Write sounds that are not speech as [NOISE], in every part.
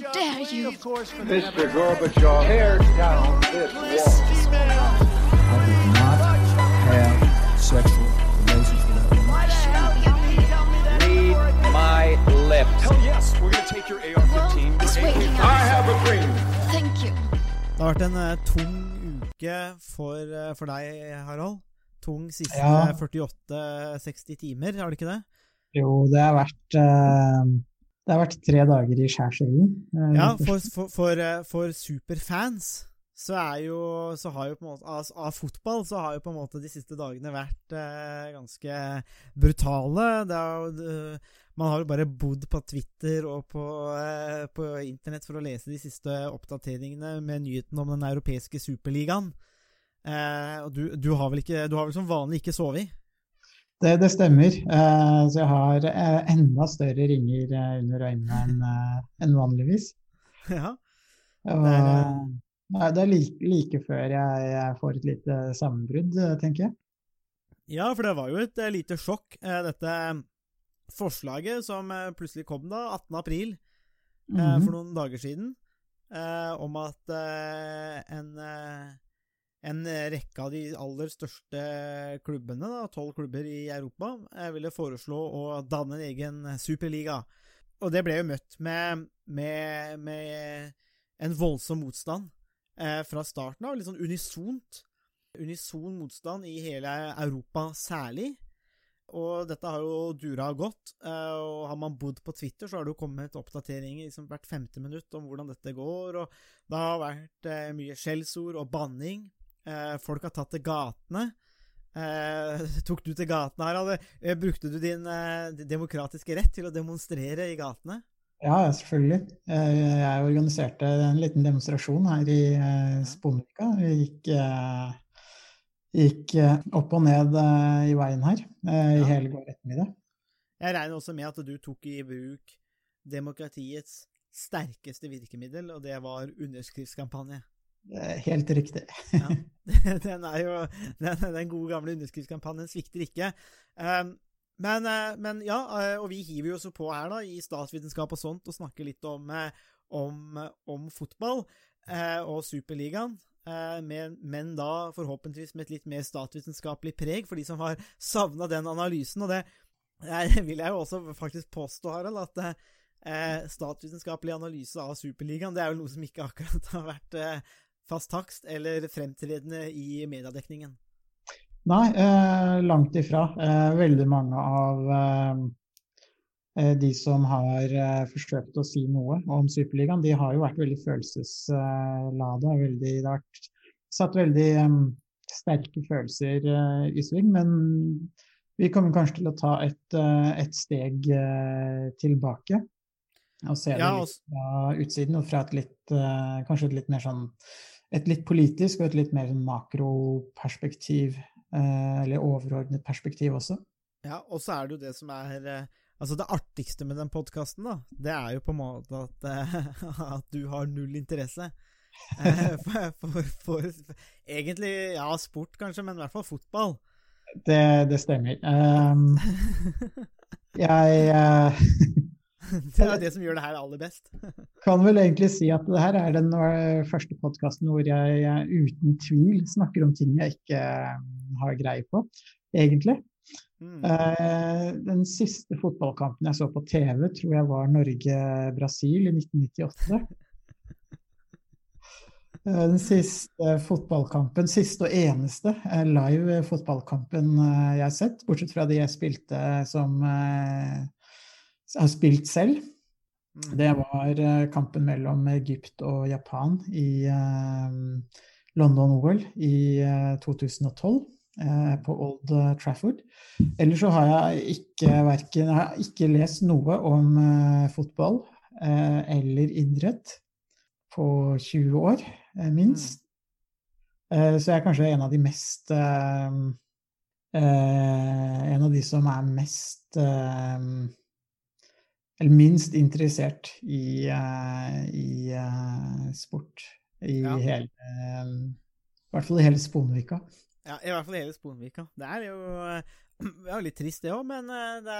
dare you? Mr. Gorbachev, tear down this wall. I did not have sexual relations with that woman. Read my lips. Hell yes, we're gonna take your AR-15. Well, it's your waiting AK-47. I have a dream. Thank you. Det har vært en uh, tung uke for, uh, for deg, Harald. Tung siste Ja. 48-60 timer, har det ikke det? Jo, det har vært eh, Det har vært tre dager i skjærsilden. Eh, Ja, for, for, for, eh, for superfans så er jo så har jo på en måte av, av fotball så har jo på en måte de siste dagene vært eh, ganske brutale. Jo, man har jo bare bodd på Twitter og på, eh, på internett for å lese de siste oppdateringene med nyheten om den europeiske superligaen. Eh, og du, du har vel ikke Du har vel som vanlig ikke sovet? Det, det stemmer. Uh, så jeg har uh, enda større ringer eh, under øynene enn enn vanligvis. [LAUGHS] ja. Og, Det er, nei, det er like, like før jeg, jeg får et lite sammenbrudd, tenker jeg. Ja, for det var jo et lite sjokk, dette forslaget som plutselig kom da, 18. april, mm -hmm. for noen dager siden, om at en, en rekke av de aller største klubbene, tolv klubber i Europa, eh, ville foreslå å danne en egen superliga. Og det ble jo møtt med, med, med en voldsom motstand eh, fra starten av, litt sånn unisont unison motstand i hele Europa særlig. Og dette har jo dura godt. eh, Og har man bodd på Twitter, så har det jo kommet oppdateringer liksom hvert femte minutt om hvordan dette går. Og det har vært eh, mye skjellsord og banning. Eh, Folk har tatt til gatene. Eh, [LAUGHS] tok du til gatene, Harald? Eh, Brukte du din demokratiske rett til å demonstrere i gatene? Ja, selvfølgelig. Eh, Jeg organiserte en liten demonstrasjon her i Sponvika. Vi gikk, gikk opp og ned i veien her eh, i hele går ettermiddag. Jeg regner også med at du tok i bruk demokratiets sterkeste virkemiddel, og det var underskriftskampanje. Helt riktig. Ja. [LAUGHS] [LAUGHS] Den er jo Den, den gode gamle underskriftskampanjen svikter ikke. Um, men, eh, men ja, eh, og vi hiver jo også på her da, i statsvitenskap og sånt og snakker litt om, eh, om, om fotball eh, og Superligaen. eh, Men, men da forhåpentligvis med et litt mer statsvitenskapelig preg for de som har savna den analysen. Og det eh, [LAUGHS] vil jeg jo også faktisk påstå, Harald, at eh, statsvitenskapelig analyse av Superligaen det er jo noe som ikke akkurat har vært fast takst eller fremtredende i mediedekningen. Nei, eh, langt ifra. Eh, veldig mange av eh, eh, de som har eh, forsøkt å si noe om Superligaen, de har jo vært veldig følelseslada. Veldig, det har vært satt veldig eh, sterke følelser i sving. Men vi kommer kanskje til å ta et, et steg tilbake. Og se det Ja, litt fra utsiden og fra et litt Kanskje et litt mer sånn et litt politisk og et litt mer sånn makroperspektiv, eh, eller overordnet perspektiv også. Ja, og så er det jo det som er eh, Altså, det artigste med den podkasten, da, det er jo på en måte at, eh, [LAUGHS] at du har null interesse. [LAUGHS] for, for, for egentlig, ja, sport kanskje, men i hvert fall fotball. Det, det stemmer. Um, [LAUGHS] jeg [LAUGHS] Det er det som gjør det her aller best. [LAUGHS] kan vel egentlig si at det her er den første podkasten hvor jeg uten tvil snakker om ting jeg ikke eh, har greie på, egentlig. Mm. Eh, den siste fotballkampen jeg så på TV, tror jeg var Norge-Brasil i 1998. Eh, Den siste fotballkampen, siste og eneste live fotballkampen jeg har sett, bortsett fra de jeg spilte som har spilt selv, Mm. det var eh, kampen mellom Egypt og Japan i eh, London-OL i eh, 2012 eh, på Old Trafford. Ellers så har jeg ikke, verken, jeg har ikke lest noe om fotball eller idrett på 20 år, minst. Eh, så jeg er kanskje en av de mest En av de som er mest eller minst interessert i, eh, i eh, sport i Ja. hele eh, I hvert fall i hele Sponvika. Ja, I hvert fall i hele Sponvika. Det er jo [CLEARS THROAT] det er jo litt trist, det òg, men, det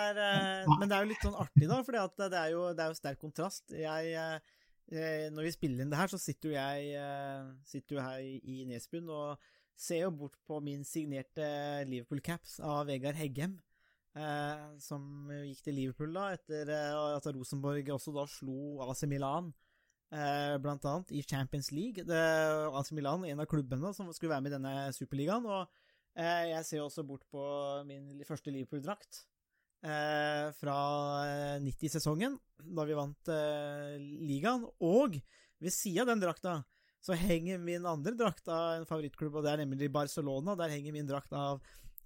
men det er jo litt sånn artig, da. For det er jo, det er jo sterk kontrast. Jeg, når vi spiller inn det her, så sitter jo jeg sitter jo her i Nesbyen og ser jo bort på min signerte Liverpool-caps av Vegard Heggem. Eh, som gikk til Liverpool da, etter eh, at Rosenborg også da slo AC Milan, eh, blant annet, i Champions League. Det, AC Milan, en av klubbene som skulle være med i denne superligaen. Og eh, jeg ser også bort på min første Liverpool-drakt. Eh, fra 90-sesongen, da vi vant ligaen. Og ved sida av den drakta så henger min andre drakt av en favorittklubb, og det er nemlig Barcelona. Der henger min drakt av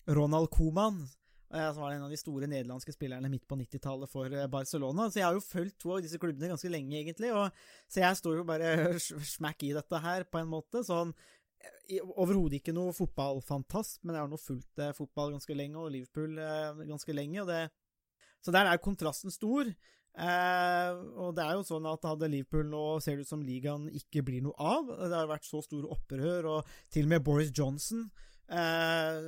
Ronald Coman, som var en av de store nederlandske spillerne midt på 90-tallet for Barcelona. Så jeg har jo fulgt to av disse klubbene ganske lenge, egentlig. Og, så jeg står jo bare [LAUGHS] smack i dette her, på en måte. Sånn Overhodet ikke noe fotballfantast, men jeg har nå fulgt eh, fotball ganske lenge, og Liverpool eh, ganske lenge. det så der er kontrasten stor. Eh, og det er jo sånn at hadde Liverpool nå ser det ut som ligaen ikke blir noe av Det har vært så store opprør, og til og med Boris Johnson, eh,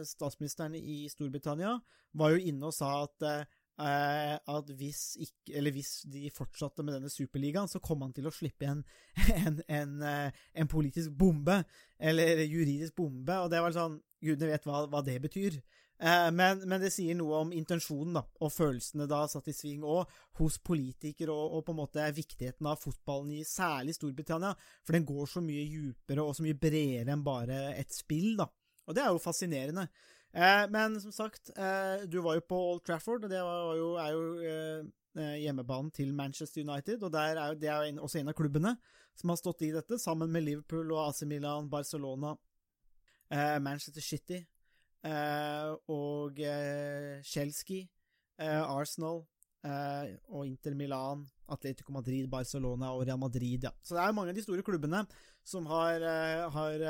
statsministeren i Storbritannia, var jo inne og sa at eh, at hvis, ikke, hvis, de fortsatte med denne superligaen, så kom han til å slippe en, [LAUGHS] en, en, eh, en politisk bombe, eller juridisk bombe, og det var sånn Gudene vet hva, hva det betyr. Eh, men, men, det sier noe om intensjonen da, og følelsene da satt i sving òg, hos politikere, og, og, på en måte viktigheten av fotballen i særlig Storbritannia. For den går så mye djupere og så mye bredere enn bare et spill, da. Og det er jo fascinerende. Eh, men som sagt, eh, du var jo på Old Trafford, og det jo, er jo eh, eh, hjemmebanen til Manchester United. Og er jo, det er jo en, også en av klubbene som har stått i dette, sammen med Liverpool og AC Milan, Barcelona, eh, Manchester City. Eh, og Chelsea, Arsenal og Inter Milan, Atletico Madrid, Barcelona og Real Madrid. Ja. Så det er mange av de store klubbene som har, har,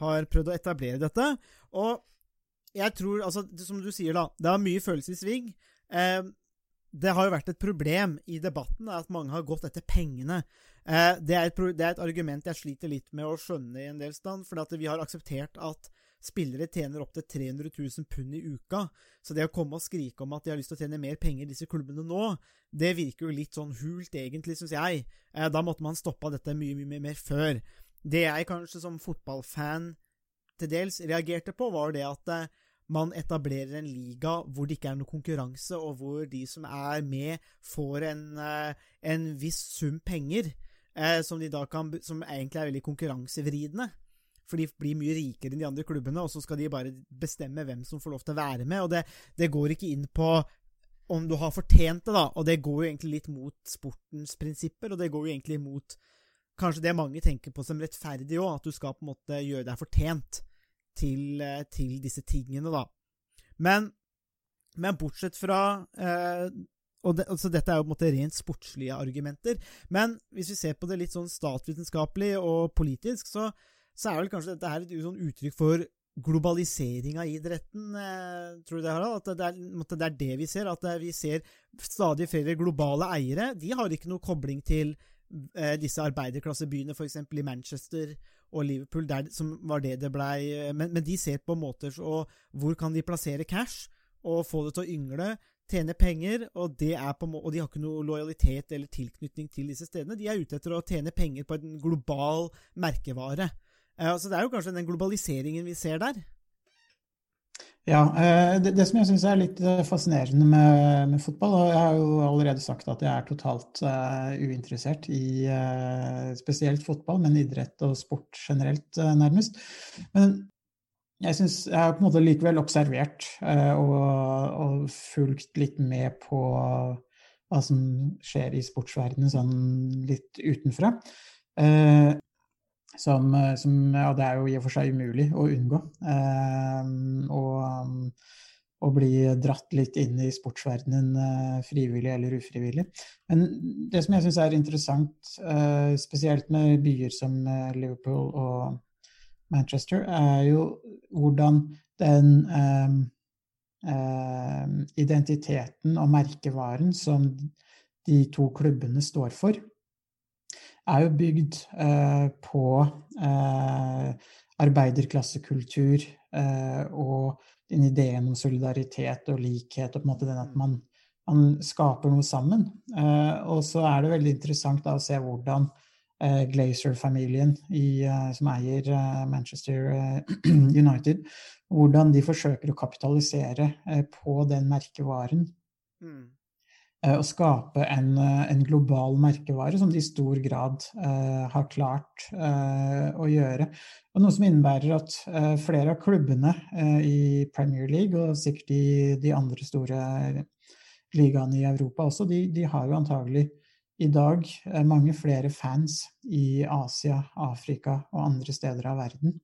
har prøvd å etablere dette. Og jeg tror, altså, som du sier, da, det er mye følelser i sving. Eh, det har jo vært et problem i debatten at mange har gått etter pengene. Eh, det, er et, det, er et, argument jeg sliter litt med å skjønne i en del stand, for vi har akseptert at spillere tjener opptil 300 000 pund i uka. Så det å komme og skrike om at de har lyst til å tjene mer penger i disse klubbene nå, det virker jo litt sånn hult, egentlig, syns jeg. Eh, da måtte man stoppa dette mye, mye mer før. Det jeg kanskje som fotballfan til dels reagerte på, var det at eh, man etablerer en liga hvor det ikke er noe konkurranse, og hvor de som er med, får en, eh, en viss sum penger. som, de da kan, som egentlig er veldig konkurransevridende. For de blir mye rikere enn de andre klubbene, og så skal de bare bestemme hvem som får lov til å være med. Og det, det går ikke inn på om du har fortjent det, da. Og det går jo egentlig litt mot sportens prinsipper, og det går jo egentlig mot kanskje det mange tenker på som rettferdig òg, at du skal på en måte gjøre deg fortjent til, eh, til disse tingene, da. Men, men bortsett fra eh, og det, altså Dette er jo på en måte rent sportslige argumenter, men hvis vi ser på det litt sånn statsvitenskapelig og politisk, så så er vel kanskje dette her et sånn uttrykk for globalisering av idretten, eh, tror du det, Harald? At det er, det er, det vi ser? At vi ser stadig flere globale eiere. De har ikke noe kobling til eh, disse arbeiderklassebyene, f.eks. i Manchester og Liverpool, der, som var det det blei men, men, de ser på måter og hvor kan de plassere cash og få det til å yngle, tjene penger, og, på, og de har ikke noe lojalitet eller tilknytning til disse stedene. De er ute etter å tjene penger på en global merkevare. Uh, så det er jo kanskje den globaliseringen vi ser der. Ja, eh, det, det som jeg syns er litt eh, fascinerende med, med, fotball, og jeg har jo allerede sagt at jeg er totalt uh, uinteressert i uh, spesielt fotball, men idrett og sport generelt, nærmest. Men jeg syns jeg har på en måte likevel observert og, og, fulgt litt med på hva som skjer i sportsverdenen sånn litt utenfra. Som, eh, som, og det er jo i og for seg umulig å unngå. Eh, og, å bli dratt litt inn i sportsverdenen eh, frivillig eller ufrivillig. Men det som jeg syns er interessant, spesielt med byer som Liverpool og Manchester, er jo hvordan den identiteten og merkevaren som de to klubbene står for, er jo bygd eh, på eh, arbeiderklassekultur eh, og den ideen om solidaritet og likhet, og på en måte den at man man skaper noe sammen. Og så er det veldig interessant da, å se hvordan Glazer-familien som eier Manchester [CLEARS THROAT] United, hvordan de forsøker å kapitalisere på den merkevaren. Mm. Og skape en, en, global merkevare som de i stor grad eh, har klart eh, å gjøre. Og noe som innebærer at eh, flere av klubbene i Premier League, og sikkert i de andre store ligaene i Europa også, de, de, har jo antagelig i dag eh, mange flere fans i Asia, Afrika og andre steder av verden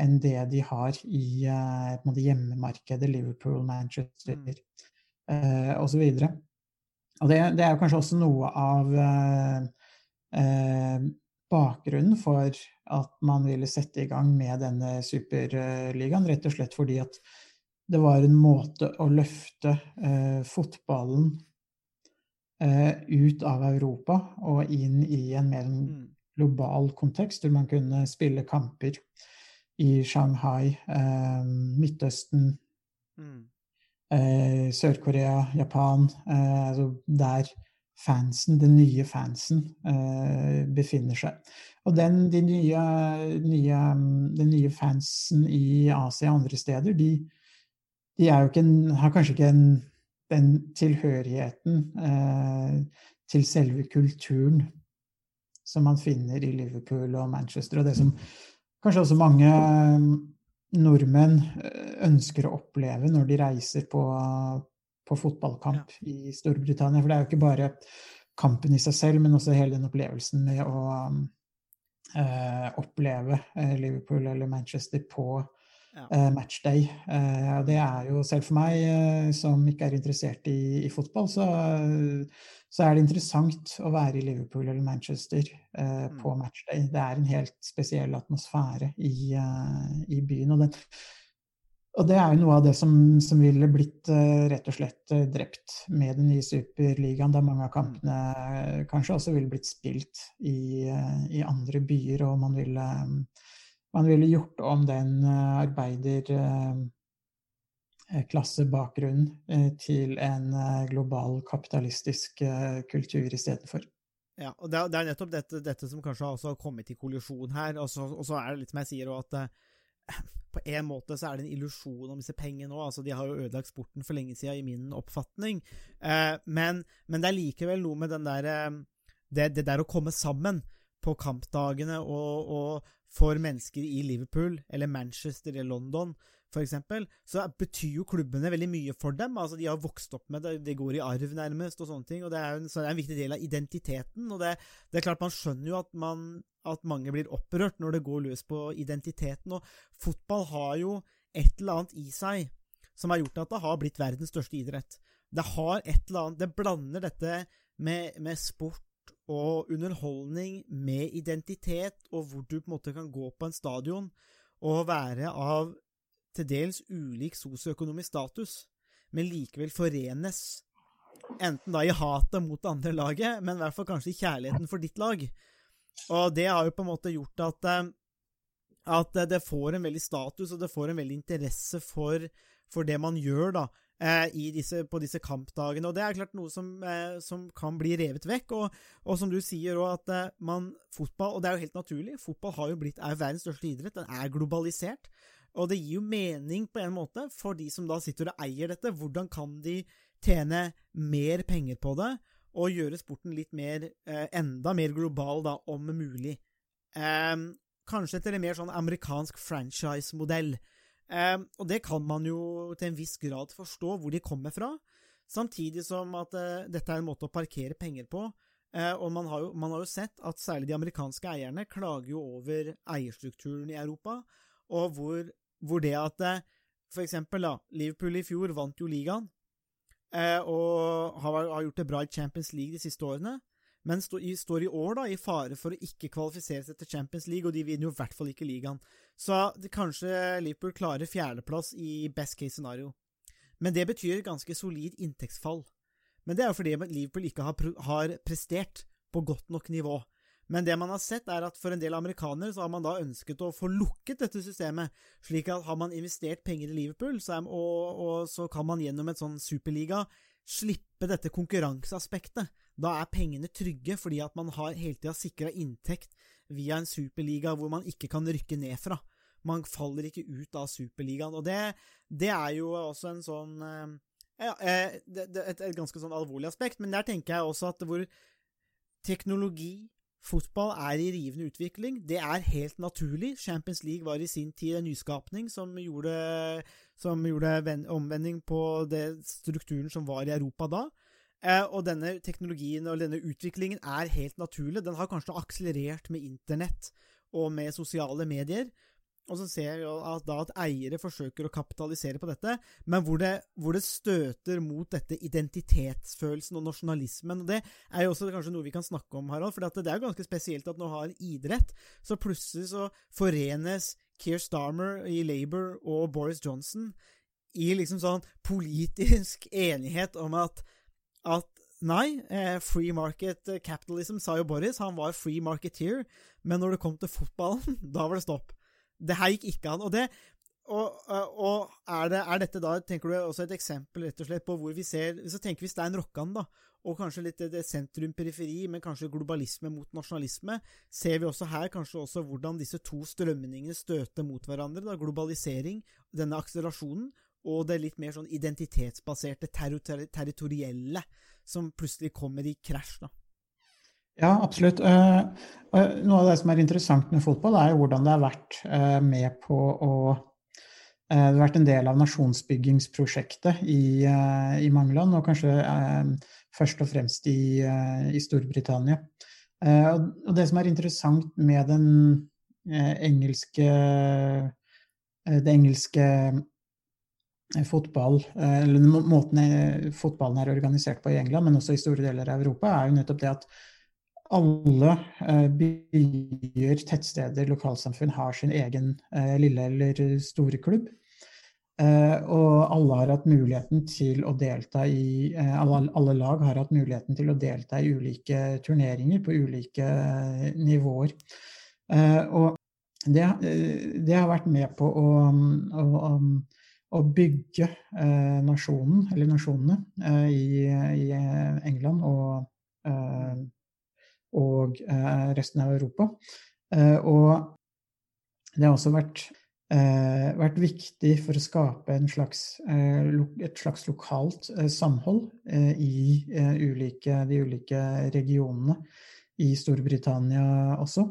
enn det de har i hjemmemarkedet, Liverpool, Manchester eh, mm. osv. Og, det, det, er jo kanskje også noe av eh, uh, bakgrunnen for at man ville sette i gang med denne superligaen, rett og slett fordi at det var en måte å løfte eh, fotballen eh, ut av Europa og inn i en mer mm. global kontekst, hvor man kunne spille kamper i Shanghai, eh, Midtøsten, mm. Eh, Sør-Korea, Japan, eh, altså der fansen, den nye fansen, eh, befinner seg. Og den, de nye, nye, den nye fansen i Asia og andre steder, de, de en, har kanskje ikke en, den tilhørigheten eh, til selve kulturen som man finner i Liverpool og Manchester, og det som kanskje også mange nordmenn eh, ønsker å oppleve når de reiser på, på fotballkamp ja. i Storbritannia. For det er jo ikke bare kampen i seg selv, men også hele den opplevelsen med å eh, oppleve eh, Liverpool eller Manchester på matchday. Eh, og det er jo selv for meg eh, som ikke er interessert i, i fotball, så, så, er det interessant å være i Liverpool eller Manchester mm. på matchday. Det er en helt spesiell atmosfære i, i byen. Og, den, og, det er jo noe av det som, som ville blitt rett og slett drept med den nye superligaen, der mange av kampene kanskje også ville blitt spilt i, i andre byer, og man ville man ville gjort om den eh, arbeiderklassebakgrunnen eh, eh, til en global kapitalistisk kultur istedenfor. Ja, og det er, nettopp dette, dette, som kanskje har kommet i kollisjon her. Og så, og så er det litt som jeg sier at på en måte så er det en illusjon om disse pengene òg. Altså, de har jo ødelagt sporten for lenge siden, i min oppfatning. Men, men, det er likevel noe med den der, det, det der å komme sammen på kampdagene og, og for mennesker i Liverpool eller Manchester eller London, eksempel, så betyr jo klubbene veldig mye for dem. Altså, de har vokst opp med det, det går i arv nærmest, og sånne ting. og Det er, en, det er en viktig del av identiteten. og det, det, er klart Man skjønner jo at, man, at mange blir opprørt når det går løs på identiteten. og Fotball har jo et eller annet i seg som har gjort at det har blitt verdens største idrett. Det har et eller annet Det blander dette med, med sport og underholdning med identitet, og hvor du på en måte kan gå på en stadion og være av til dels ulik sosioøkonomisk status, men likevel forenes. Enten da i hatet mot det andre laget, men i hvert fall kanskje i kjærligheten for ditt lag. Og det har jo på en måte gjort at, eh, at det får en veldig status, og det får en veldig interesse for, for det man gjør, da disse, på disse kampdagene. Og det er klart noe som, eh, som kan bli revet vekk. Og, og som du sier òg, at eh, man fotball Og det er jo helt naturlig. Fotball har jo blitt, er verdens største idrett. Den er globalisert. Og det gir jo mening på en måte for de som da sitter og eier dette. Hvordan kan de tjene mer penger på det, og gjøre sporten litt mer, eh, enda mer global, da, om mulig? Eh, kanskje etter en mer sånn amerikansk franchise-modell. Um, og det kan man jo til en viss grad forstå hvor de kommer fra, samtidig som at uh, dette er en måte å parkere penger på. Uh, og man har, jo, man har, jo, sett at særlig de amerikanske eierne klager jo over eierstrukturen i Europa, og hvor, hvor det at uh, for eksempel da, Liverpool i fjor vant jo ligaen, og har, har gjort det bra i Champions League de siste årene, men stå, står i år da i fare for å ikke kvalifisere seg til Champions League, og de vinner jo i hvert fall ikke ligaen. Så kanskje Liverpool klarer fjerdeplass i best case scenario. Men det betyr ganske solid inntektsfall. Men det er jo fordi Liverpool ikke har prestert på godt nok nivå. Men det man har sett, er at for en del amerikanere så har man da ønsket å få lukket dette systemet, slik at har man investert penger i Liverpool, så er, og, og, så kan man gjennom et sånn superliga slippe dette konkurranseaspektet. Da er pengene trygge, fordi at man har hele tida sikra inntekt via en superliga hvor man ikke kan rykke ned fra. Man faller ikke ut av superligaen. Og det, det er jo også en sånn eh, ja, eh, et, et, ganske sånn alvorlig aspekt, men der tenker jeg også at hvor teknologi, fotball, er i rivende utvikling, det er helt naturlig. Champions League var i sin tid en nyskapning som gjorde, som gjorde omvending på det strukturen som var i Europa da. Eh, og denne teknologien og denne utviklingen er helt naturlig. Den har kanskje akselerert med internett og med sosiale medier. Og så ser jeg at, da at eiere forsøker å kapitalisere på dette, men hvor det, hvor det, støter mot dette identitetsfølelsen og nasjonalismen. og Det er jo også kanskje noe vi kan snakke om, Harald. For det er jo ganske spesielt at nå har en idrett, så plutselig så forenes Keir Starmer i Labour og Boris Johnson i liksom sånn politisk [LAUGHS] enighet om at, at Nei, eh, free market capitalism, sa jo Boris. Han var free marketeer. Men når det kom til fotballen, [LAUGHS] da var det stopp. Det her gikk ikke an. Og, det, og, og er, det, er, dette da, tenker du, også et eksempel rett og slett på hvor vi ser Så tenker vi Stein Rokkan, da, og kanskje litt det sentrum-periferi, men kanskje globalisme mot nasjonalisme. Ser vi også her kanskje også hvordan disse to strømningene støter mot hverandre. da, Globalisering, denne akselerasjonen, og det litt mer sånn identitetsbaserte, territorielle, som plutselig kommer i krasj. da. Ja, absolutt. Eh, noe av det som er interessant med fotball, er jo hvordan det har vært eh, med på å eh, Det har vært en del av nasjonsbyggingsprosjektet i, i mange land, og kanskje først og fremst i, i Storbritannia. Og det som er interessant med den engelske det engelske fotball, eller måten fotballen er organisert på i England, men også i store deler av Europa, er jo nettopp det at alle eh, byer, tettsteder, lokalsamfunn har sin egen eh, lille eller store klubb. Eh, og alle har hatt muligheten til å delta i alle, alle, lag har hatt muligheten til å delta i ulike turneringer på ulike nivåer. Og det, det har vært med på å, å, å bygge nasjonen, eller nasjonene, i, i England og og eh, resten av Europa. Eh, og det har også vært, eh, vært viktig for å skape slags, et slags lokalt samhold i ulike, de ulike regionene i Storbritannia også.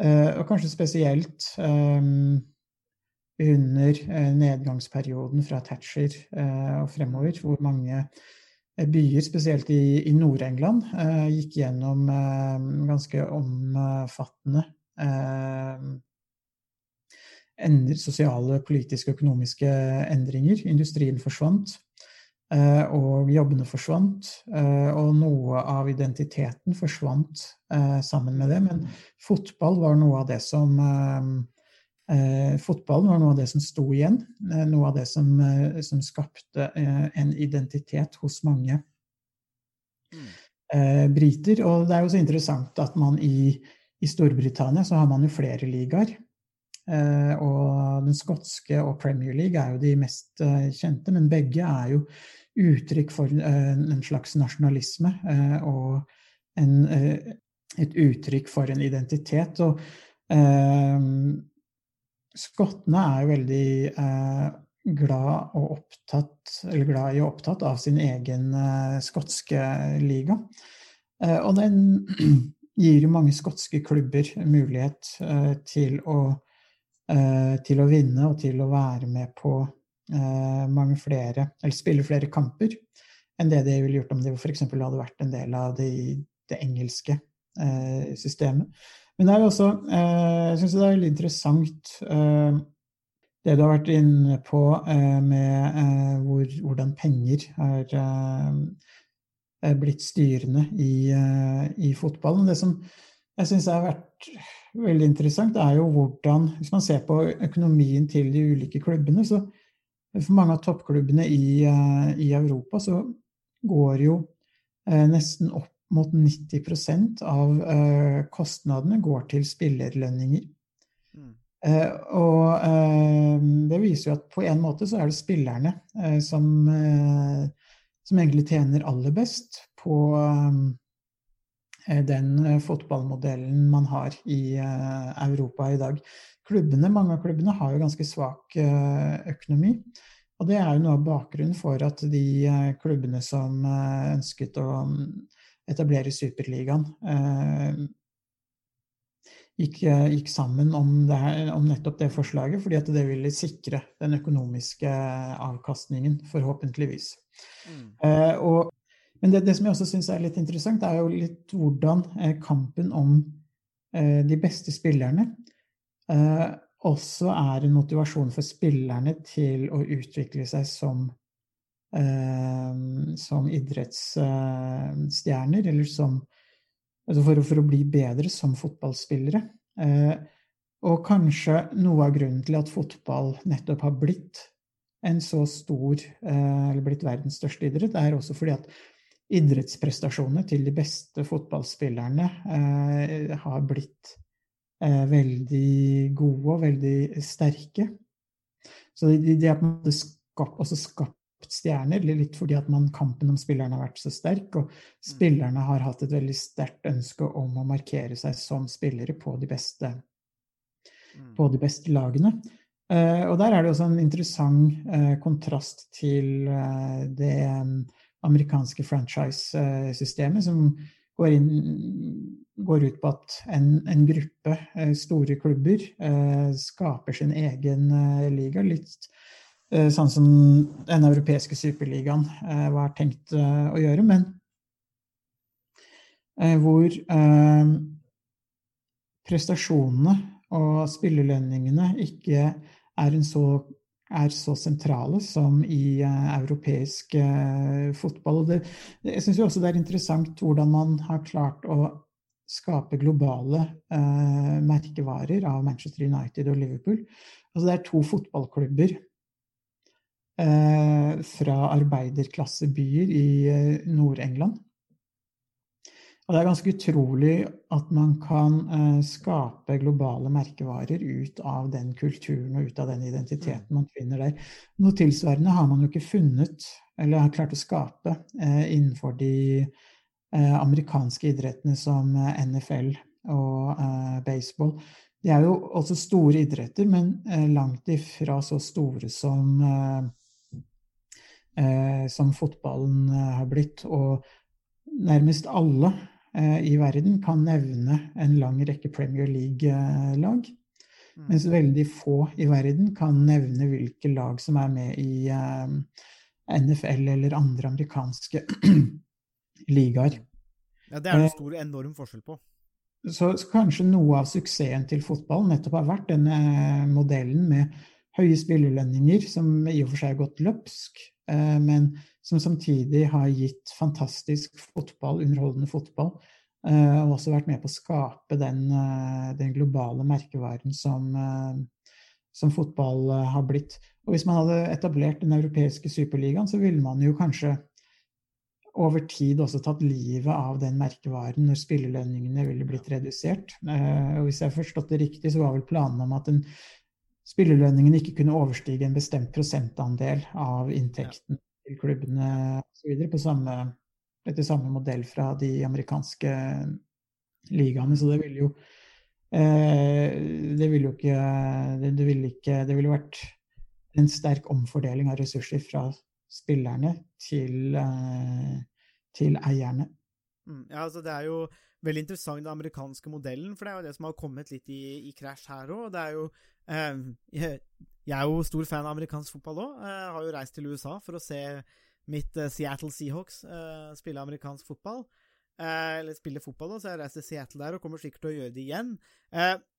Og kanskje spesielt under nedgangsperioden fra Thatcher og fremover, hvor mange byer, spesielt i, i Nord-England, eh, gikk gjennom eh, ganske omfattende endre, sosiale, politiske og økonomiske endringer. Industrien forsvant, og jobbene forsvant. Og noe av identiteten forsvant sammen med det. Men fotball var noe av det som Eh, fotballen var noe av det som sto igjen. Eh, noe av det som, eh, som skapte eh, en identitet hos mange. Eh, briter. Og det er jo så interessant at man i, i Storbritannia så har man jo flere ligaer. Eh, og den skotske og Premier League er jo de mest kjente, men begge er jo uttrykk for en slags nasjonalisme og en, et uttrykk for en identitet. Og skottene er jo veldig eh, glad, opptatt, glad i og opptatt av sin egen eh, skotske liga. Eh, og den [CLEARS THROAT] gir jo mange skotske klubber mulighet eh, til å, eh, til, å, vinne og til å være med på eh, mange flere, eller spille flere kamper enn det de ville gjort om de f.eks. hadde vært en del av det, det engelske systemet. Men det er også, eh, jeg syns det er veldig interessant eh, det du har vært inne på eh, med hvor, hvordan penger er blitt styrende i, i fotballen. Det som jeg syns har vært veldig interessant, er jo hvordan Hvis man ser på økonomien til de ulike klubbene, så for mange av toppklubbene i, i Europa så går jo nesten opp mot 90 av uh, kostnadene går til spillerlønninger. Mm. Uh, og uh, det viser jo at på en måte så er det spillerne som, som egentlig tjener aller best på den fotballmodellen man har i Europa i dag. Klubbene, mange av klubbene har jo ganske svak økonomi. Og det er jo noe av bakgrunnen for at de klubbene som ønsket å mm, etablere Superligaen, gikk, gikk, sammen om, det, om, nettopp det forslaget, fordi at det ville sikre den økonomiske avkastningen, forhåpentligvis. Mm. Eh, og, men det, det, som jeg også syns er litt interessant, er jo litt hvordan eh, kampen om eh, de beste spillerne også er en motivasjon for spillerne til å utvikle seg som, som idrettsstjerner, eller som altså for, for, å bli bedre som fotballspillere. og kanskje noe av grunnen til at fotball nettopp har blitt en så stor, eh, eller blitt verdens største idrett, er også fordi at idrettsprestasjonene til de beste fotballspillerne eh, har blitt eh, veldig gode og veldig sterke. Så de, de har på en måte skapt, skapt stjerner, litt fordi at man, kampen om spillerne har vært så sterk, og mm. spillerne har hatt et veldig sterkt ønske om å markere seg som spillere på de beste, mm. på de beste lagene. Uh, og der er det også en interessant uh, kontrast til uh, det um, amerikanske franchise-systemet, som går, inn, går, ut på at en, en gruppe store klubber skaper sin egen liga. Litt sånn som den europeiske superligaen var tenkt å gjøre, men hvor prestasjonene og spillelønningene ikke er, så, er så, sentrale som i europeisk fotball. Det, jeg syns også det er interessant hvordan man har klart å skape globale merkevarer av Manchester United og Liverpool. Altså det er to fotballklubber fra arbeiderklassebyer i Nord-England og det er ganske utrolig at man kan eh, skape globale merkevarer ut av den kulturen og ut av den identiteten mm. man finner der. Noe tilsvarende har man jo ikke funnet, eller har klart å skape, eh, innenfor de eh, amerikanske idrettene som eh, NFL og eh, baseball. De er jo også store idretter, men eh, langt ifra så store som, som fotballen har blitt. Og nærmest alle Eh, i verden kan nevne en lang rekke Premier League-lag. Mm. Mens veldig få i verden kan nevne hvilke lag som er med i eh, NFL eller andre amerikanske [CLEARS THROAT] ligaer. Ja, Det er det eh, stor, enorm forskjell på. Så, så, kanskje noe av suksessen til fotballen nettopp har vært denne modellen med høye spillerlønninger, som i og for seg har gått løpsk, men som samtidig har gitt fantastisk fotball, underholdende fotball, eh, og også vært med på å skape den, eh, den globale merkevaren som, eh, som, fotball har blitt. Og hvis man hadde etablert den europeiske superligaen, så ville man jo kanskje over tid også tatt livet av den merkevaren når spillelønningene ville blitt redusert. Og hvis jeg har forstått det riktig, så var vel planen om at en spillelønningen ikke kunne overstige en bestemt prosentandel av inntekten til klubbene osv. etter samme modell fra de amerikanske ligaene. Så det ville jo eh, det ville jo ikke det, det, ville ikke det ville vært en sterk omfordeling av ressurser fra spillerne til, eh, til eierne. Mm, ja, altså det er jo veldig interessant, den amerikanske modellen, for det er jo det som har kommet litt i, i krasj her òg. Det er jo jeg er jo stor fan av amerikansk fotball òg. Har jo reist til USA for å se mitt uh, Seattle Seahawks spille amerikansk fotball. Eller spille fotball, da, så jeg reiste reist til Seattle der og kommer sikkert til å gjøre det igjen.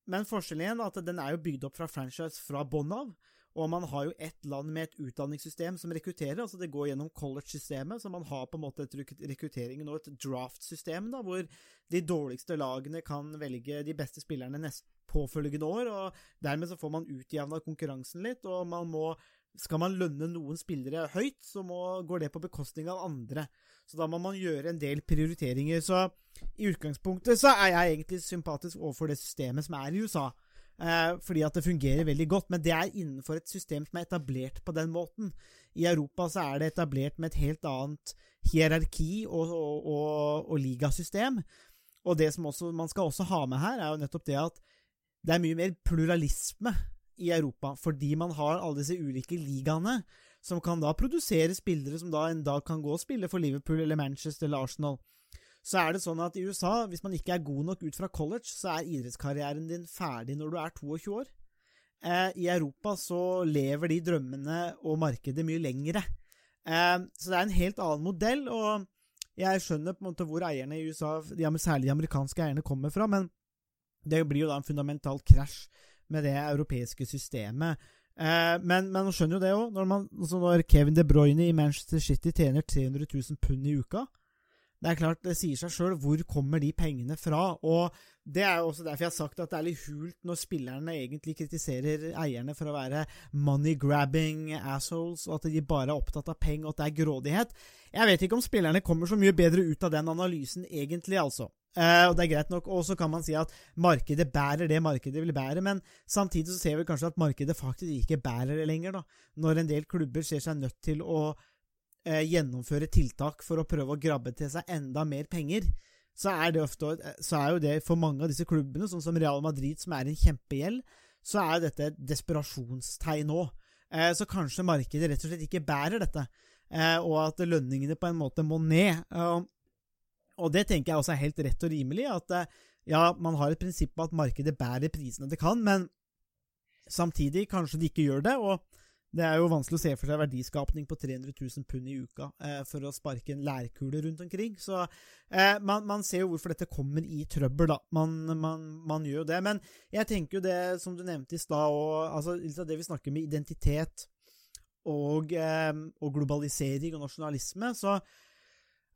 men forskjellen igjen er at den er jo bygd opp fra franchise fra bånn av. Og man har jo ett land med et utdanningssystem som rekrutterer. altså Det går gjennom college-systemet, så man har på en måte et rekruttering og et draft-system, da, hvor de dårligste lagene kan velge de beste spillerne nest påfølgende år. og Dermed så får man utjevna konkurransen litt, og man må skal man lønne noen spillere høyt, så må, går det på bekostning av andre. Så da må man gjøre en del prioriteringer. Så i utgangspunktet så er jeg egentlig sympatisk overfor det systemet som er i USA. Eh, fordi at det fungerer veldig godt, men det er innenfor et system som er etablert på den måten. I Europa så er det etablert med et helt annet hierarki og, og, og, og ligasystem. Og det som også, man skal også ha med her, er jo nettopp det at det er mye mer pluralisme i Europa, fordi man har alle disse ulike ligaene, som kan da produsere spillere som da en dag kan gå og spille for Liverpool eller Manchester eller Arsenal. Så er det sånn at i USA, hvis man ikke er god nok ut fra college, så er idrettskarrieren din ferdig når du er 22 år. Eh, I Europa så lever de drømmene og markedet mye lengre. Eh, så det er en helt annen modell, og jeg skjønner på en måte hvor eierne i USA, særlig de amerikanske eierne, kommer fra, men det blir jo da en fundamental krasj med det europeiske systemet. Eh, men, men man skjønner jo det òg. Når, altså når, Kevin De Bruyne i Manchester City tjener 300 000 pund i uka Det er klart, det sier seg sjøl hvor kommer de pengene fra. Og det er jo også derfor jeg har sagt at det er litt hult når spillerne egentlig kritiserer eierne for å være money-grabbing assholes, og at de bare er opptatt av penger, og at det er grådighet. Jeg vet ikke om spillerne kommer så mye bedre ut av den analysen, egentlig, altså. Uh, og det er greit nok, og så kan man si at markedet bærer det markedet vil bære, men samtidig så ser vi kanskje at markedet faktisk ikke bærer det lenger, da, når en del klubber ser seg nødt til å uh, gjennomføre tiltak for å prøve å grabbe til seg enda mer penger så er det ofte så er jo det for mange av disse klubbene, sånn som Real Madrid, som er en kjempegjeld, så er jo dette et desperasjonstegn nå. Eh, så kanskje markedet rett og slett ikke bærer dette, eh, og at lønningene på en måte må ned. Eh, og det tenker jeg også er helt rett og rimelig, at eh, ja, man har et prinsipp på at markedet bærer prisene det kan, men samtidig kanskje de ikke gjør det. og det er jo vanskelig å se for seg verdiskapning på 300 000 pund i uka eh, for å sparke en lærkule rundt omkring. Så eh, man, man, ser jo hvorfor dette kommer i trøbbel, da. Man, man, man, gjør jo det. Men jeg tenker jo det som du nevnte i stad, altså, det vi snakker med identitet og, eh, og, globalisering og nasjonalisme, så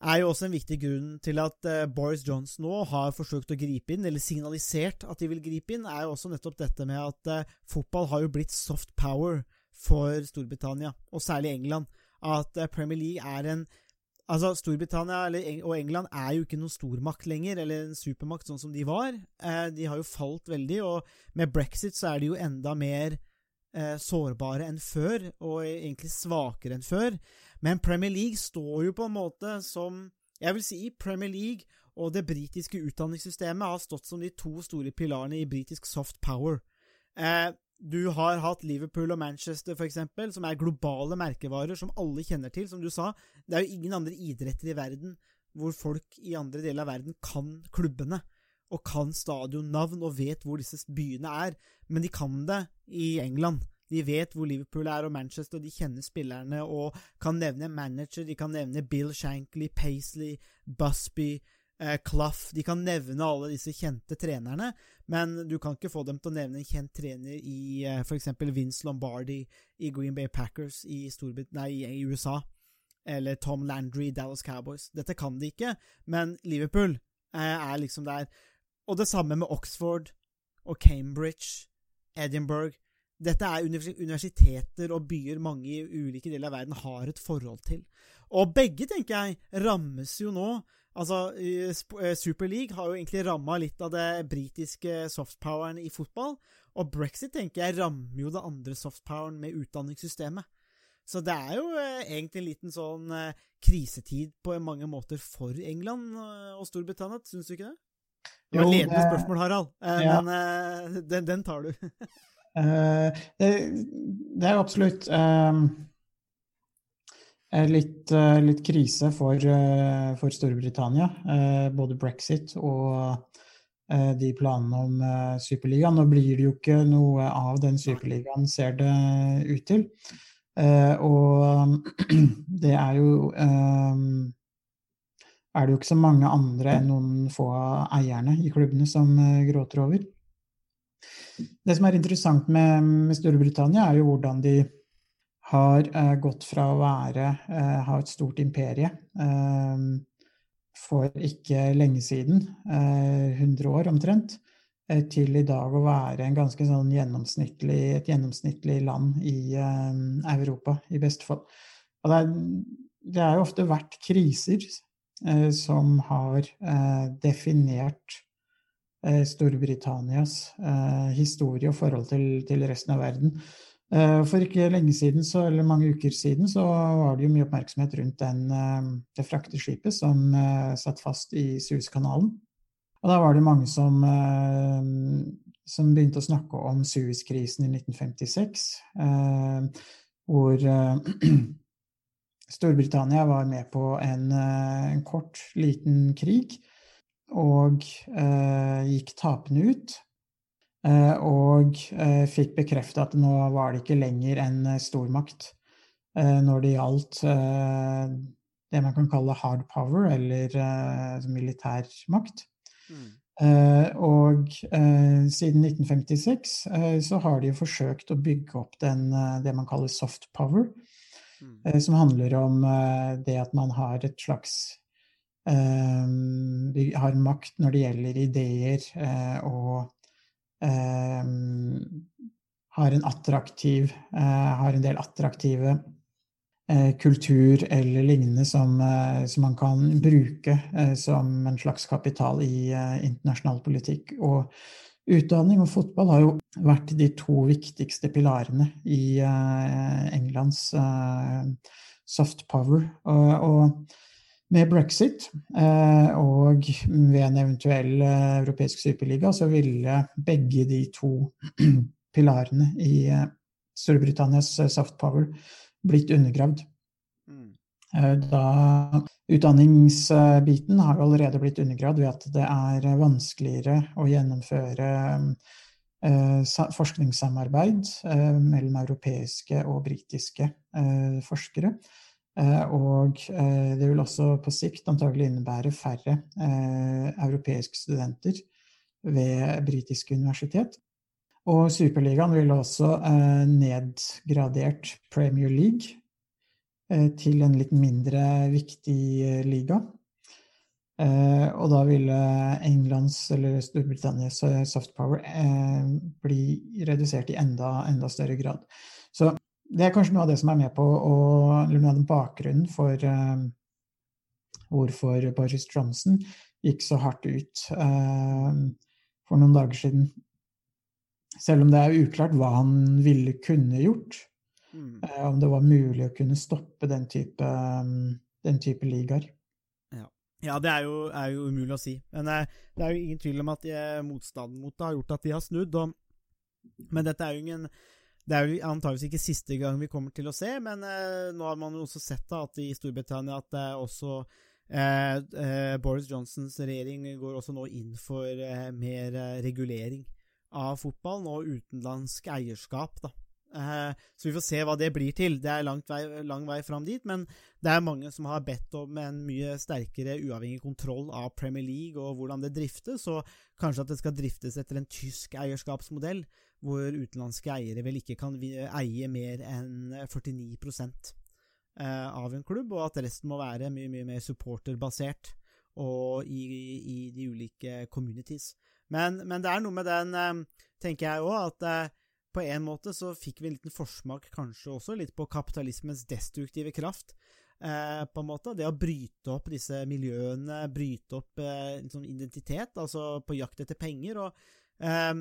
er jo også en viktig grunn til at eh, Boris Johnson nå har forsøkt å gripe inn, eller signalisert at de vil gripe inn, er jo også nettopp dette med at eh, fotball har jo blitt soft power for Storbritannia, og særlig England, at eh, Premier League er en Altså, Storbritannia og England er jo ikke noen stormakt lenger, eller en supermakt sånn som de var. Eh, de har jo falt veldig, og med brexit så er de jo enda mer eh, sårbare enn før, og egentlig svakere enn før. Men Premier League står jo på en måte som Jeg vil si Premier League og det britiske utdanningssystemet har stått som de to store pilarene i britisk soft power. Eh, du har hatt Liverpool og Manchester, eksempel, som er globale merkevarer som alle kjenner til. Som du sa, det er jo ingen andre idretter i verden hvor folk i andre deler av verden kan klubbene. Og kan stadionnavn og vet hvor disse byene er. Men de kan det i England. De vet hvor Liverpool er og Manchester, og de kjenner spillerne og kan nevne manager. De kan nevne Bill Shankly, Paisley, Busby, eh, Clough De kan nevne alle disse kjente trenerne, men du kan ikke få dem til å nevne en kjent trener i eh, f.eks. Vince Lombardi i Green Bay Packers i, nei, i USA, eller Tom Landry i Dallas Cowboys. Dette kan de ikke, men Liverpool eh, er liksom der. Og det samme med Oxford og Cambridge, Edinburgh. Dette er universiteter og byer mange i ulike deler av verden har et forhold til. Og begge, tenker jeg, rammes jo nå Altså, eh, Super League har jo egentlig ramma litt av det britiske softpoweren i fotball, og brexit tenker jeg rammer jo det andre softpoweren med utdanningssystemet. Så det er jo eh, egentlig en liten sånn eh, krisetid på mange måter for England og Storbritannia, syns du ikke det? Det var et ledende spørsmål, Harald, ja. men den, den, tar du. [LAUGHS] det, det, er jo absolutt um Litt, eh, litt, krise for, eh, for Storbritannia. Eh, både brexit og de planene om Superligaen. Nå blir det jo ikke noe av den Superligaen, ser det ut til. Og [CLEARS THROAT] det er jo er det jo ikke så mange andre enn noen få av eierne i klubbene som gråter over. Det som er interessant med, med Storbritannia, er jo hvordan de har eh, gått fra å være, eh, ha et stort imperie eh, for ikke lenge siden, 100 år omtrent, til i dag å være sånn gjennomsnittlig, et gjennomsnittlig land i Europa, i beste fall. Og det, er, det er jo ofte vært kriser som har definert Storbritannias historie og forhold til, til resten av verden. Eh, for ikke lenge siden, så, eller mange uker siden, så var det jo mye oppmerksomhet rundt den, eh, det frakteskipet som eh, satt fast i Suezkanalen. Og da var det mange som, som begynte å snakke om Suezkrisen i 1956, hvor [CLEARS THROAT] Storbritannia var med på en, en kort, liten krig og gikk tapende ut. Eh, og eh, fikk bekrefta at nå var det ikke lenger en eh, stormakt når det gjaldt det man kan kalle hard power, eller militær makt. Mm. og siden 1956 så har de forsøkt å bygge opp den, det man kaller soft power, mm. som handler om det at man har et slags har makt når det gjelder ideer og har en attraktiv eh, Har en del attraktive eh, kultur eller lignende som, som, man kan bruke som en slags kapital i internasjonal politikk. Og utdanning og fotball har jo vært de to viktigste pilarene i Englands soft power. og, og med brexit eh, og ved en eventuell eh, europeisk superliga, så ville begge de to [CLEARS THROAT] pilarene i eh, Storbritannias soft power blitt undergravd. Mm. Da utdanningsbiten har allerede blitt undergravd ved at det er vanskeligere å gjennomføre forskningssamarbeid mellom europeiske og britiske forskere. Eh, og eh, det vil også på sikt antagelig innebære færre eh, europeiske studenter ved britiske universitet. Og Superligaen vil også nedgradert Premier League til en litt mindre viktig liga. Og da ville Englands eller Storbritannias soft power bli redusert i enda, enda større grad. Så det er kanskje noe av det som er med på å, eller noe av den bakgrunnen for uh, hvorfor Boris Johnson gikk så hardt ut uh, for noen dager siden. Selv om det er uklart hva han ville kunne gjort. Mm. Uh, om det var mulig å kunne stoppe den type, den type ligaer. Ja. ja. det er jo, er jo, umulig å si. Men det er jo ingen tvil om at motstanden mot det har gjort at de har snudd. Og, men dette er jo ingen det er jo antageligvis ikke siste gang vi kommer til å se, men eh, nå har man jo også sett da, at i Storbritannia at det er også eh, eh, Boris Johnsons regjering går også nå inn for eh, mer eh, regulering av fotballen og utenlandsk eierskap. da. Så vi får se hva det blir til. Det er langt vei, lang vei fram dit, men det er mange som har bedt om en mye sterkere uavhengig kontroll av Premier League og hvordan det driftes, og kanskje at det skal driftes etter en tysk eierskapsmodell hvor utenlandske eiere vel ikke kan eie mer enn 49 eh, av en klubb, og at resten må være mye, mye mer supporterbasert og i, i, de ulike communities. Men, men, det er noe med den, eh, tenker jeg òg, at eh, på en måte så fikk vi en liten forsmak kanskje også litt på kapitalismens destruktive kraft. Eh, på en måte. Det å bryte opp disse miljøene, bryte opp eh, sånn identitet, altså på jakt etter penger. og eh,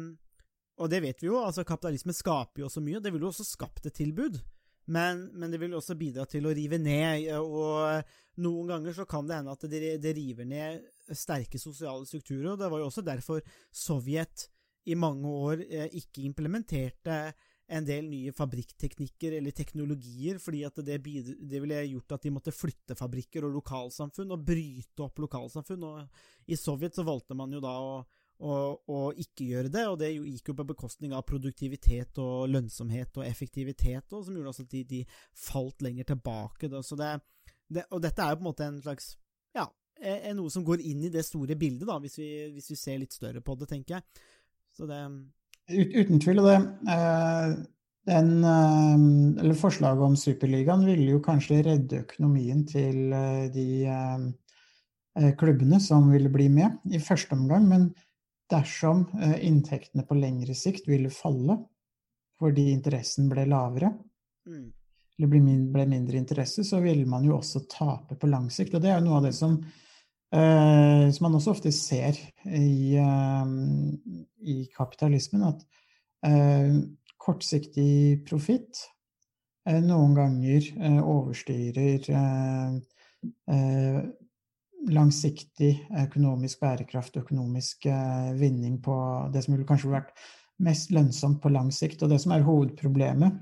og det vet vi jo, altså kapitalisme skaper jo så mye, det vil jo også skapt et tilbud. Men, men, det vil også bidra til å rive ned, og noen ganger så kan det hende at det, det river ned sterke sosiale strukturer, og det var jo også derfor Sovjet i mange år eh, ikke implementerte en del nye fabrikkteknikker eller teknologier, fordi at det, det, ville gjort at de måtte flytte fabrikker og lokalsamfunn og bryte opp lokalsamfunn. Og I Sovjet så valgte man jo da å, og, ikke gjøre det, og det gikk jo på bekostning av produktivitet og lønnsomhet og effektivitet, og som gjorde også at de, de falt lenger tilbake. Da. Det, det, og dette er jo på en måte en slags ja, er noe som går inn i det store bildet, da, hvis vi, hvis vi ser litt større på det, tenker jeg. Så det Ut, Uten tvil. Og det eh, den, eh, eller Forslaget om Superligaen ville jo kanskje redde økonomien til eh, de klubbene som ville bli med i første omgang, men dersom eh, inntektene på lengre sikt ville falle fordi interessen ble lavere, mm. eller ble mindre interesse, så ville man jo også tape på lang sikt. Og det er jo noe av det som, eh, som man også ofte ser i, eh, i kapitalismen, at eh, kortsiktig profitt noen ganger overstyrer langsiktig økonomisk bærekraft, økonomisk vinning på det som ville kanskje vært mest lønnsomt på lang sikt. Og det som er hovedproblemet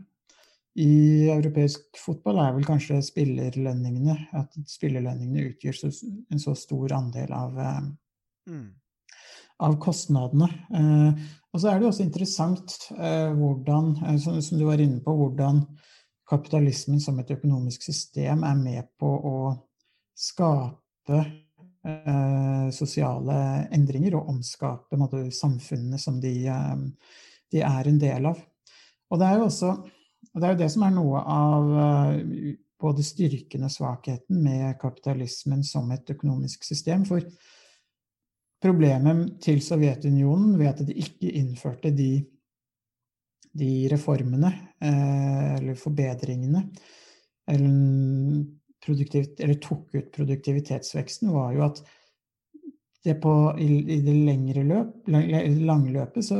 i europeisk fotball, er vel kanskje spillerlønningene. At spillerlønningene utgjør en så stor andel av, mm. av kostnadene. Og så er det også interessant eh, hvordan, eh, som, du var inne på, hvordan kapitalismen som et økonomisk system er med på å skape eh, sosiale endringer og omskape måtte, samfunnene som de, eh, de, er en del av. Og det er jo også det er jo det som er noe av eh, både styrken og svakheten med kapitalismen som et økonomisk system. For problemet til Sovjetunionen ved at de ikke innførte de, de reformene eh, eller forbedringene eller, eller, tok ut produktivitetsveksten, var jo at det på, i, i, det lengre løp, langløpet så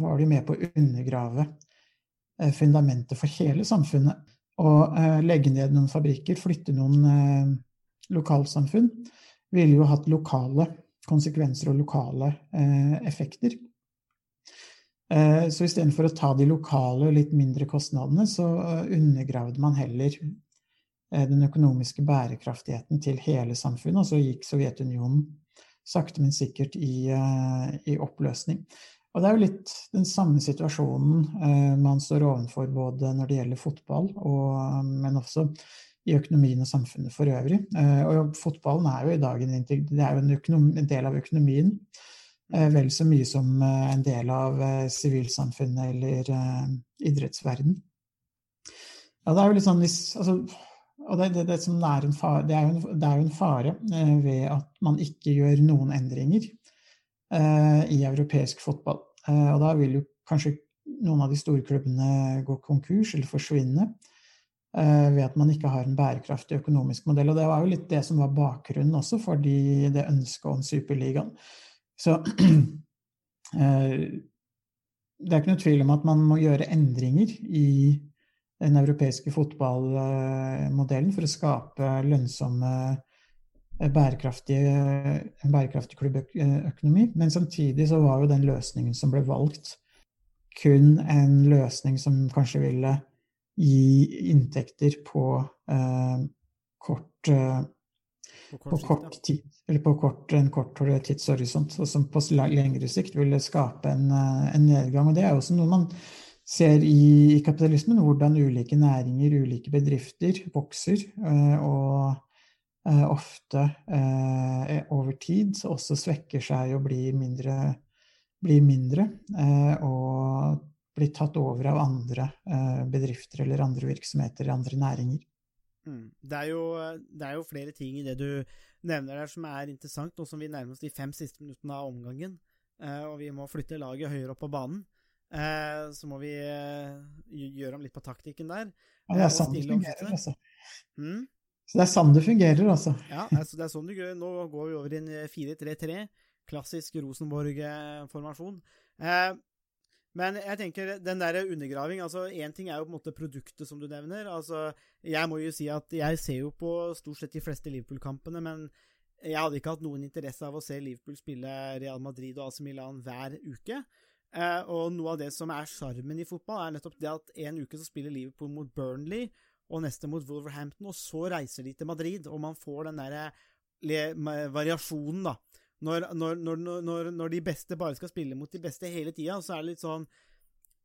var de med på å undergrave eh, fundamentet for hele samfunnet. Og eh, legge ned noen fabrikker, flytte noen eh, lokalsamfunn, ville jo hatt lokale konsekvenser og lokale eh, effekter. Eh, så istedenfor å ta de lokale og litt mindre kostnadene, så undergravde man heller den økonomiske bærekraftigheten til hele samfunnet, og så gikk Sovjetunionen sakte, men sikkert i, eh, i oppløsning. Og det er jo litt den samme situasjonen eh, man står overfor både når det gjelder fotball, og, men også i økonomien og samfunnet for øvrig. Eh, og fotballen er jo i dag en, en, økonom, en del av økonomien. Eh, vel så mye som eh, en del av sivilsamfunnet eller idrettsverden. Ja, det er jo litt sånn altså, og det, det, det, er fare, det, er en, det, er jo en, fare ved at man ikke gjør noen endringer eh, i europeisk fotball. Eh, og da vil jo kanskje noen av de store klubbene gå konkurs eller forsvinne. Eh, ved at man ikke har en bærekraftig økonomisk modell. Og det var jo litt det som var bakgrunnen også for de, det ønsket om Superligaen. Så [CLEARS THROAT] eh, det er ikke noe tvil om at man må gjøre endringer i den europeiske fotballmodellen for å skape lønnsomme, eh, bærekraftige, en bærekraftig klubbøkonomi. Men samtidig så var jo den løsningen som ble valgt, kun en løsning som kanskje ville gi inntekter på eh, kort, eh, på kort, på kort tid, eller på kort, en kort tidshorisont, og som på lengre sikt ville skape en, eh, en, nedgang. Og det er også noe man ser i, kapitalismen, hvordan ulike næringer, ulike bedrifter vokser. Eh, og eh, ofte eh, over tid også svekker seg og blir mindre. Blir mindre og blir tatt over av andre bedrifter eller andre virksomheter eller andre næringer. Mm. Det, er jo, det, er jo, flere ting i det du nevner der som er interessant, nå som vi nærmer oss de fem siste minuttene av omgangen, og vi må flytte laget høyere opp på banen. Eh, så må vi eh, gjøre om litt på taktikken der. Ja, det er sånn det fungerer, altså. Mm? Så det er sånn det fungerer, altså. Ja, altså det er sånn det gjør. Nå går vi over i en 4-3-3, klassisk Rosenborg-formasjon. Eh, men jeg tenker, den der undergraving altså Én ting er jo på en måte produktet, som du nevner. altså Jeg må jo si at jeg ser jo på stort sett de fleste Liverpool-kampene, men jeg hadde ikke hatt noen interesse av å se Liverpool spille Real Madrid og AC Milan hver uke. Eh, og noe av det som er sjarmen i fotball, er nettopp det at en uke så spiller Liverpool mot Burnley, og neste mot Wolverhampton, og så reiser de til Madrid, og man får den derre variasjonen, da. Når, når, når, når, de beste bare skal spille mot de beste hele tida, så er det litt sånn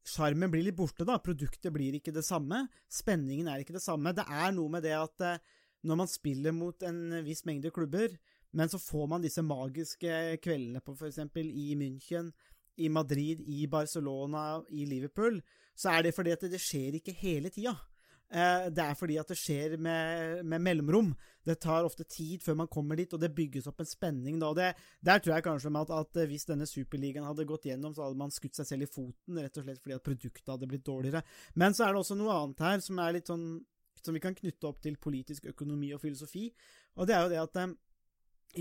Sjarmen blir litt borte, da. Produktet blir ikke det samme. Spenningen er ikke det samme. Det er noe med det at eh, når man spiller mot en viss mengde klubber, men så får man disse magiske kveldene på f.eks. i München, i Madrid, i Barcelona, i Liverpool, så er det fordi at det skjer ikke hele tida. Eh, det er fordi at det skjer med, med, mellomrom. Det tar ofte tid før man kommer dit, og det bygges opp en spenning da. Det, der tror jeg kanskje at, at, hvis denne superligaen hadde gått gjennom, så hadde man skutt seg selv i foten, rett og slett fordi at produktet hadde blitt dårligere. Men så er det også noe annet her som sånn som vi kan knytte opp til politisk økonomi og filosofi, og det er jo det at eh,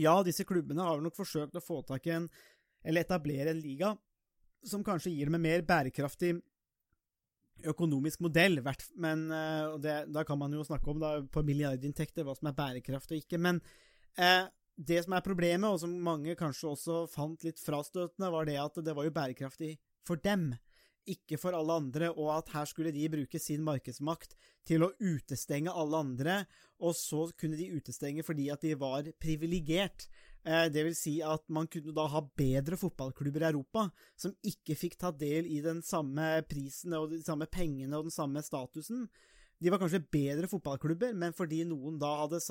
ja, disse klubbene har nok forsøkt å få tak i en, eller etablere en liga som kanskje gir dem en mer bærekraftig økonomisk modell, men uh, det, da kan man jo snakke om da, på milliardinntekter hva som er bærekraft og ikke. Men eh, det som er problemet, og som mange kanskje også fant litt frastøtende, var det at det var jo bærekraftig for dem, ikke for alle andre, og at her skulle de bruke sin markedsmakt til å utestenge alle andre, og så kunne de utestenge fordi at de var privilegert. Eh, det vil si at man kunne da ha bedre fotballklubber i Europa, som ikke fikk ta del i den samme prisen og de samme pengene og den samme statusen. De var kanskje bedre fotballklubber, men fordi noen da hadde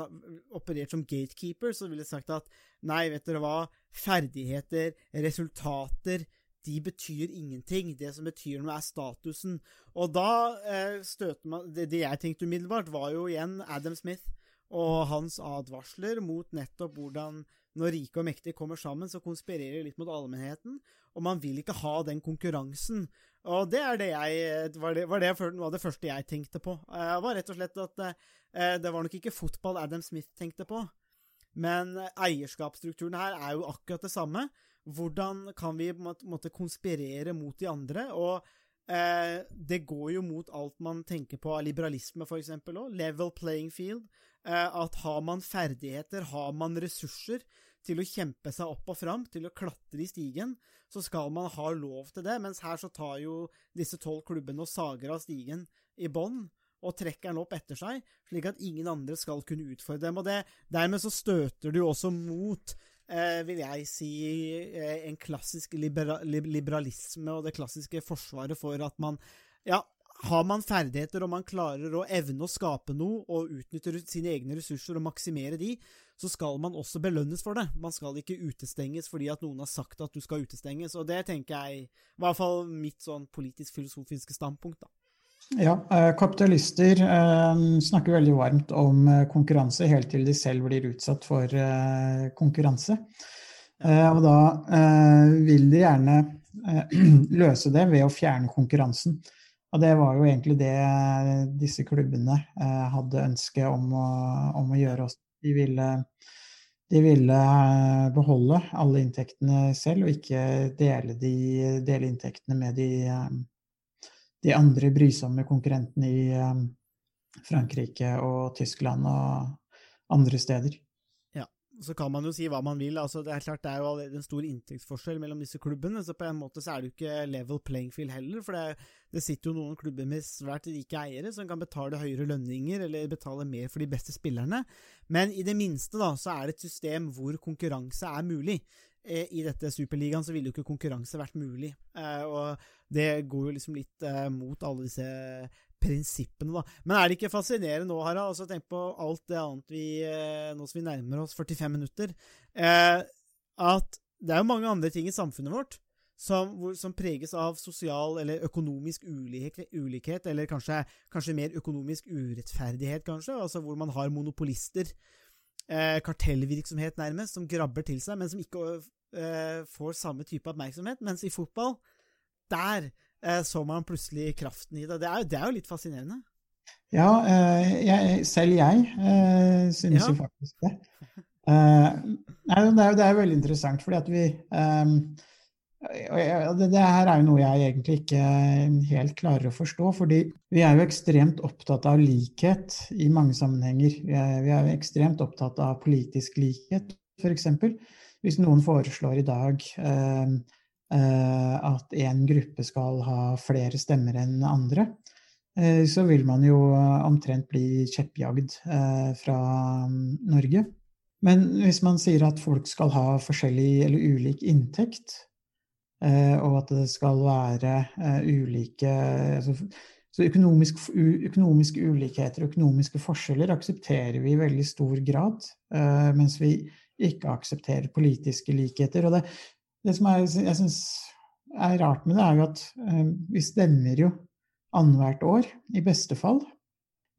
operert som gatekeeper, så ville de sagt at nei, vet dere hva, ferdigheter, resultater, de betyr ingenting. Det som betyr noe, er statusen. Og da eh, støter man det, det jeg tenkte umiddelbart, var jo igjen Adam Smith og hans advarsler mot nettopp hvordan når rike og mektige kommer sammen, så konspirerer de litt mot allmennheten, og man vil ikke ha den konkurransen. Og det det jeg, var det, var det, var det første jeg tenkte på. Det eh, var rett og slett at eh, det var nok ikke fotball Adam Smith tenkte på, men eierskapsstrukturen her er jo akkurat det samme. Hvordan kan vi måte konspirere mot de andre? og eh, det går jo mot alt man tenker på av liberalisme, eksempel òg. Level playing field. Eh, at har man ferdigheter, har man ressurser til å kjempe seg opp og fram, til å klatre i stigen, så skal man ha lov til det. Mens her så tar jo disse tolv klubbene og sager av stigen i bånn og trekker den opp etter seg, slik at ingen andre skal kunne utfordre dem. Og det, Dermed så støter du også mot eh, vil jeg si, eh, en klassisk libera liberalisme og det klassiske forsvaret for at man ja, har man ferdigheter og man klarer å evne å skape noe og utnytte sine egne ressurser og maksimere de, så skal man også belønnes for det. Man skal ikke utestenges fordi at noen har sagt at du skal utestenges. Og det tenker jeg, i hvert fall mitt sånn politisk-filosofiske standpunkt, da. Ja, eh, kapitalister eh, snakker veldig varmt om eh, konkurranse helt til de selv blir utsatt for konkurranse. Og da vil de gjerne [CLEARS THROAT] løse det ved å fjerne konkurransen. Og det var jo egentlig det disse klubbene hadde ønske om å, om å gjøre også. De ville, de ville beholde alle inntektene selv, og ikke dele, de, dele inntektene med de de andre brysomme konkurrentene i Frankrike og Tyskland og andre steder. Så kan man jo si hva man vil. altså Det er klart det er jo en stor inntektsforskjell mellom disse klubbene, så på en måte så er det jo ikke level playing field heller. For det, det sitter jo noen klubber med svært rike eiere som kan betale høyere lønninger eller betale mer for de beste spillerne. Men i det minste da, så er det et system hvor konkurranse er mulig. Eh, i dette Superligaen så ville jo ikke konkurranse vært mulig. Eh, og det går jo liksom litt eh, mot alle disse prinsippene, da. Men er det ikke fascinerende nå, Harald, altså tenk på alt det annet vi Nå som vi nærmer oss 45 minutter, at det er jo mange andre ting i samfunnet vårt som, som preges av sosial eller økonomisk ulikhet, ulikhet eller kanskje, kanskje, mer økonomisk urettferdighet, kanskje, altså hvor man har monopolister eh, kartellvirksomhet, nærmest, som grabber til seg, men som ikke eh, får samme type oppmerksomhet. Mens i fotball, der eh, så man plutselig kraften i det. Det er, det er jo litt fascinerende. Ja, eh, jeg, selv jeg eh, synes ja. jo faktisk det. Eh, nei, det, er, det er jo veldig interessant, fordi at vi det, det, her er jo noe jeg egentlig ikke helt klarer å forstå. fordi vi er jo ekstremt opptatt av likhet i mange sammenhenger. Vi er, vi er ekstremt opptatt av politisk likhet, f.eks. Hvis noen foreslår i dag eh, eh, at en gruppe skal ha flere stemmer enn andre, eh, så vil man jo omtrent bli kjeppjagd eh, fra Norge. Men hvis man sier at folk skal ha forskjellig eller ulik inntekt, Eh, og at det skal være eh, ulike altså, så økonomisk, økonomiske ulikheter og økonomiske forskjeller aksepterer vi i veldig stor grad, eh, mens vi ikke aksepterer politiske likheter. Og det, det som er, jeg syns er rart med det, er jo at vi stemmer jo annethvert år, i beste fall.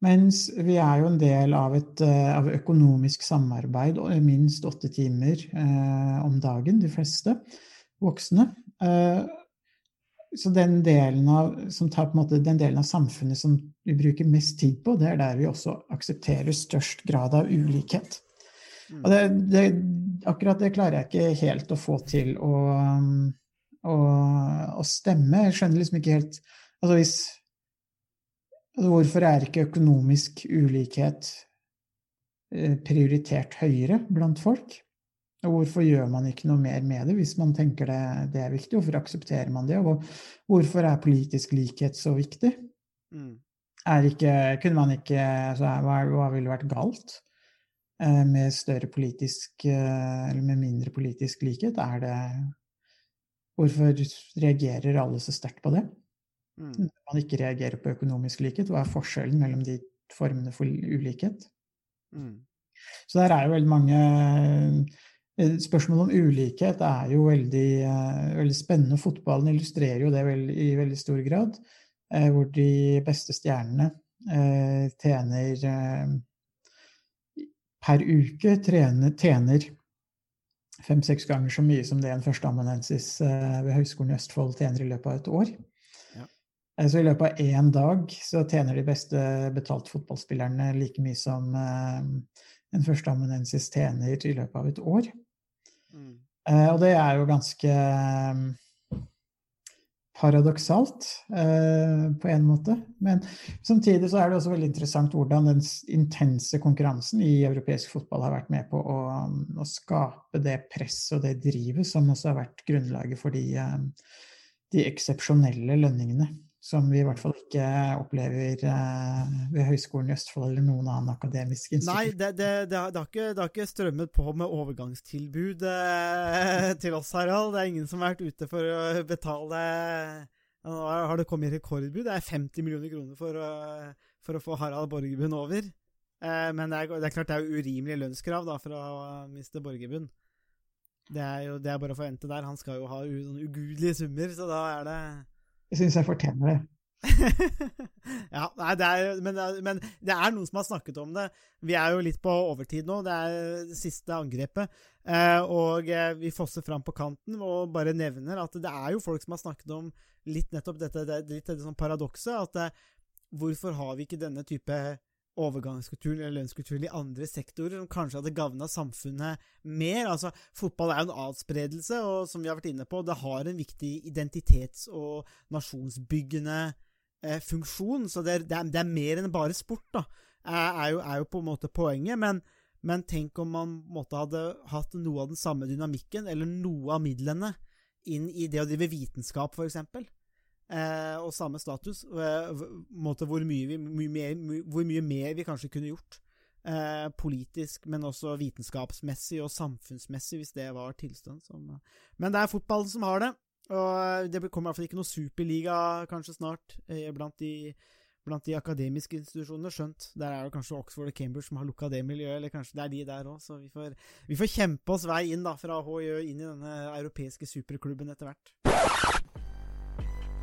Mens vi er jo en del av et av økonomisk samarbeid, minst åtte timer eh, om dagen, de fleste voksne. Eh, så den delen, av, som tar måte, den delen av samfunnet som vi bruker mest tid på, det er der vi også aksepterer størst grad av ulikhet. Mm. Og det, det, akkurat det klarer jeg ikke helt å få til å, å, å stemme. Jeg skjønner liksom ikke helt Altså hvis Hvorfor er ikke økonomisk ulikhet eh, prioritert høyere blant folk? Og hvorfor gjør man ikke noe mer med det hvis man tenker det, det er viktig? Hvorfor aksepterer man det? Og hvorfor er politisk likhet så viktig? Mm. Er ikke, kunne man ikke altså, hva, hva ville vært galt med større politisk eh, Eller med mindre politisk likhet? Er det Hvorfor reagerer alle så sterkt på det? Mm. Når man ikke reagerer på økonomisk likhet, hva er forskjellen mellom de formene for ulikhet? Mm. Så der er jo veldig mange eh, Spørsmålet om ulikhet er jo veldig, eh, veldig spennende. Fotballen illustrerer jo det i veldig stor grad. eh, Hvor de beste stjernene eh, tjener eh, Per uke trener, tjener fem-seks ganger så mye som det en førsteamanuensis eh, ved Høgskolen i Østfold tjener i løpet av et år. Ja. Eh, Så i løpet av én dag så tjener de beste betalte fotballspillerne like mye som eh, en førsteamanuensis tjener i løpet av et år. Mm. Og det er jo ganske paradoksalt eh, på en måte. Men samtidig så er det også veldig interessant hvordan den intense konkurransen i europeisk fotball har vært med på å, å skape det presset og det drivet som også har vært grunnlaget for de, eh, de eksepsjonelle lønningene som vi i hvert fall ikke opplever eh, ved Høgskolen i Østfold eller noen annen akademisk Nei, det, det, det, har, det, har ikke, det har ikke strømmet på med overgangstilbud eh, til oss, Harald. Det er ingen som har vært ute for å betale Nå har det kommet rekordbud. Det er 50 millioner kroner for, å- for å få Harald Borgerbund over. Eh, men det er, det er klart det er urimelig urimelige lønnskrav da, å miste Borgerbund. Det er jo det er bare å forvente der. Han skal jo ha sånne ugudelige summer, så da er det Jeg syns jeg fortjener det. [LAUGHS] ja, nei, det er, men, men det er noen som har snakket om det. Vi er jo litt på overtid nå. Det er det siste angrepet. Eh, og eh, vi fosser fram på kanten og bare nevner at det er jo folk som har snakket om litt nettopp dette, det, litt dette sånn paradokset. At eh, hvorfor har vi ikke denne type overgangskulturen eller lønnskulturen i andre sektorer som kanskje hadde gagna samfunnet mer? Altså, fotball er jo en adspredelse, og som vi har vært inne på, det har en viktig identitets- og nasjonsbyggende eh, funksjon, så det er, det, er, det er mer enn bare sport, da, er, er, jo, jo på en måte poenget. Men, men tenk om man måtte hadde hatt noe av den samme dynamikken, eller noe av midlene, inn i det å drive vitenskap, for eksempel. Eh, og samme status. Eh, måte hvor, mye vi, mye mer, my, hvor mye mer vi kanskje kunne gjort. Eh, politisk, men også vitenskapsmessig og samfunnsmessig, hvis det var tilstand. Som, men det er fotballen som har det. Og det kommer i hvert fall ikke noe superliga kanskje snart eh, blant, de, blant de akademiske institusjonene. Skjønt, der er det kanskje Oxford og Cambridge som har lukka det miljøet, eller kanskje det er de der òg. Så vi får, vi får kjempe oss vei inn da, fra HJ inn i denne europeiske superklubben etter hvert.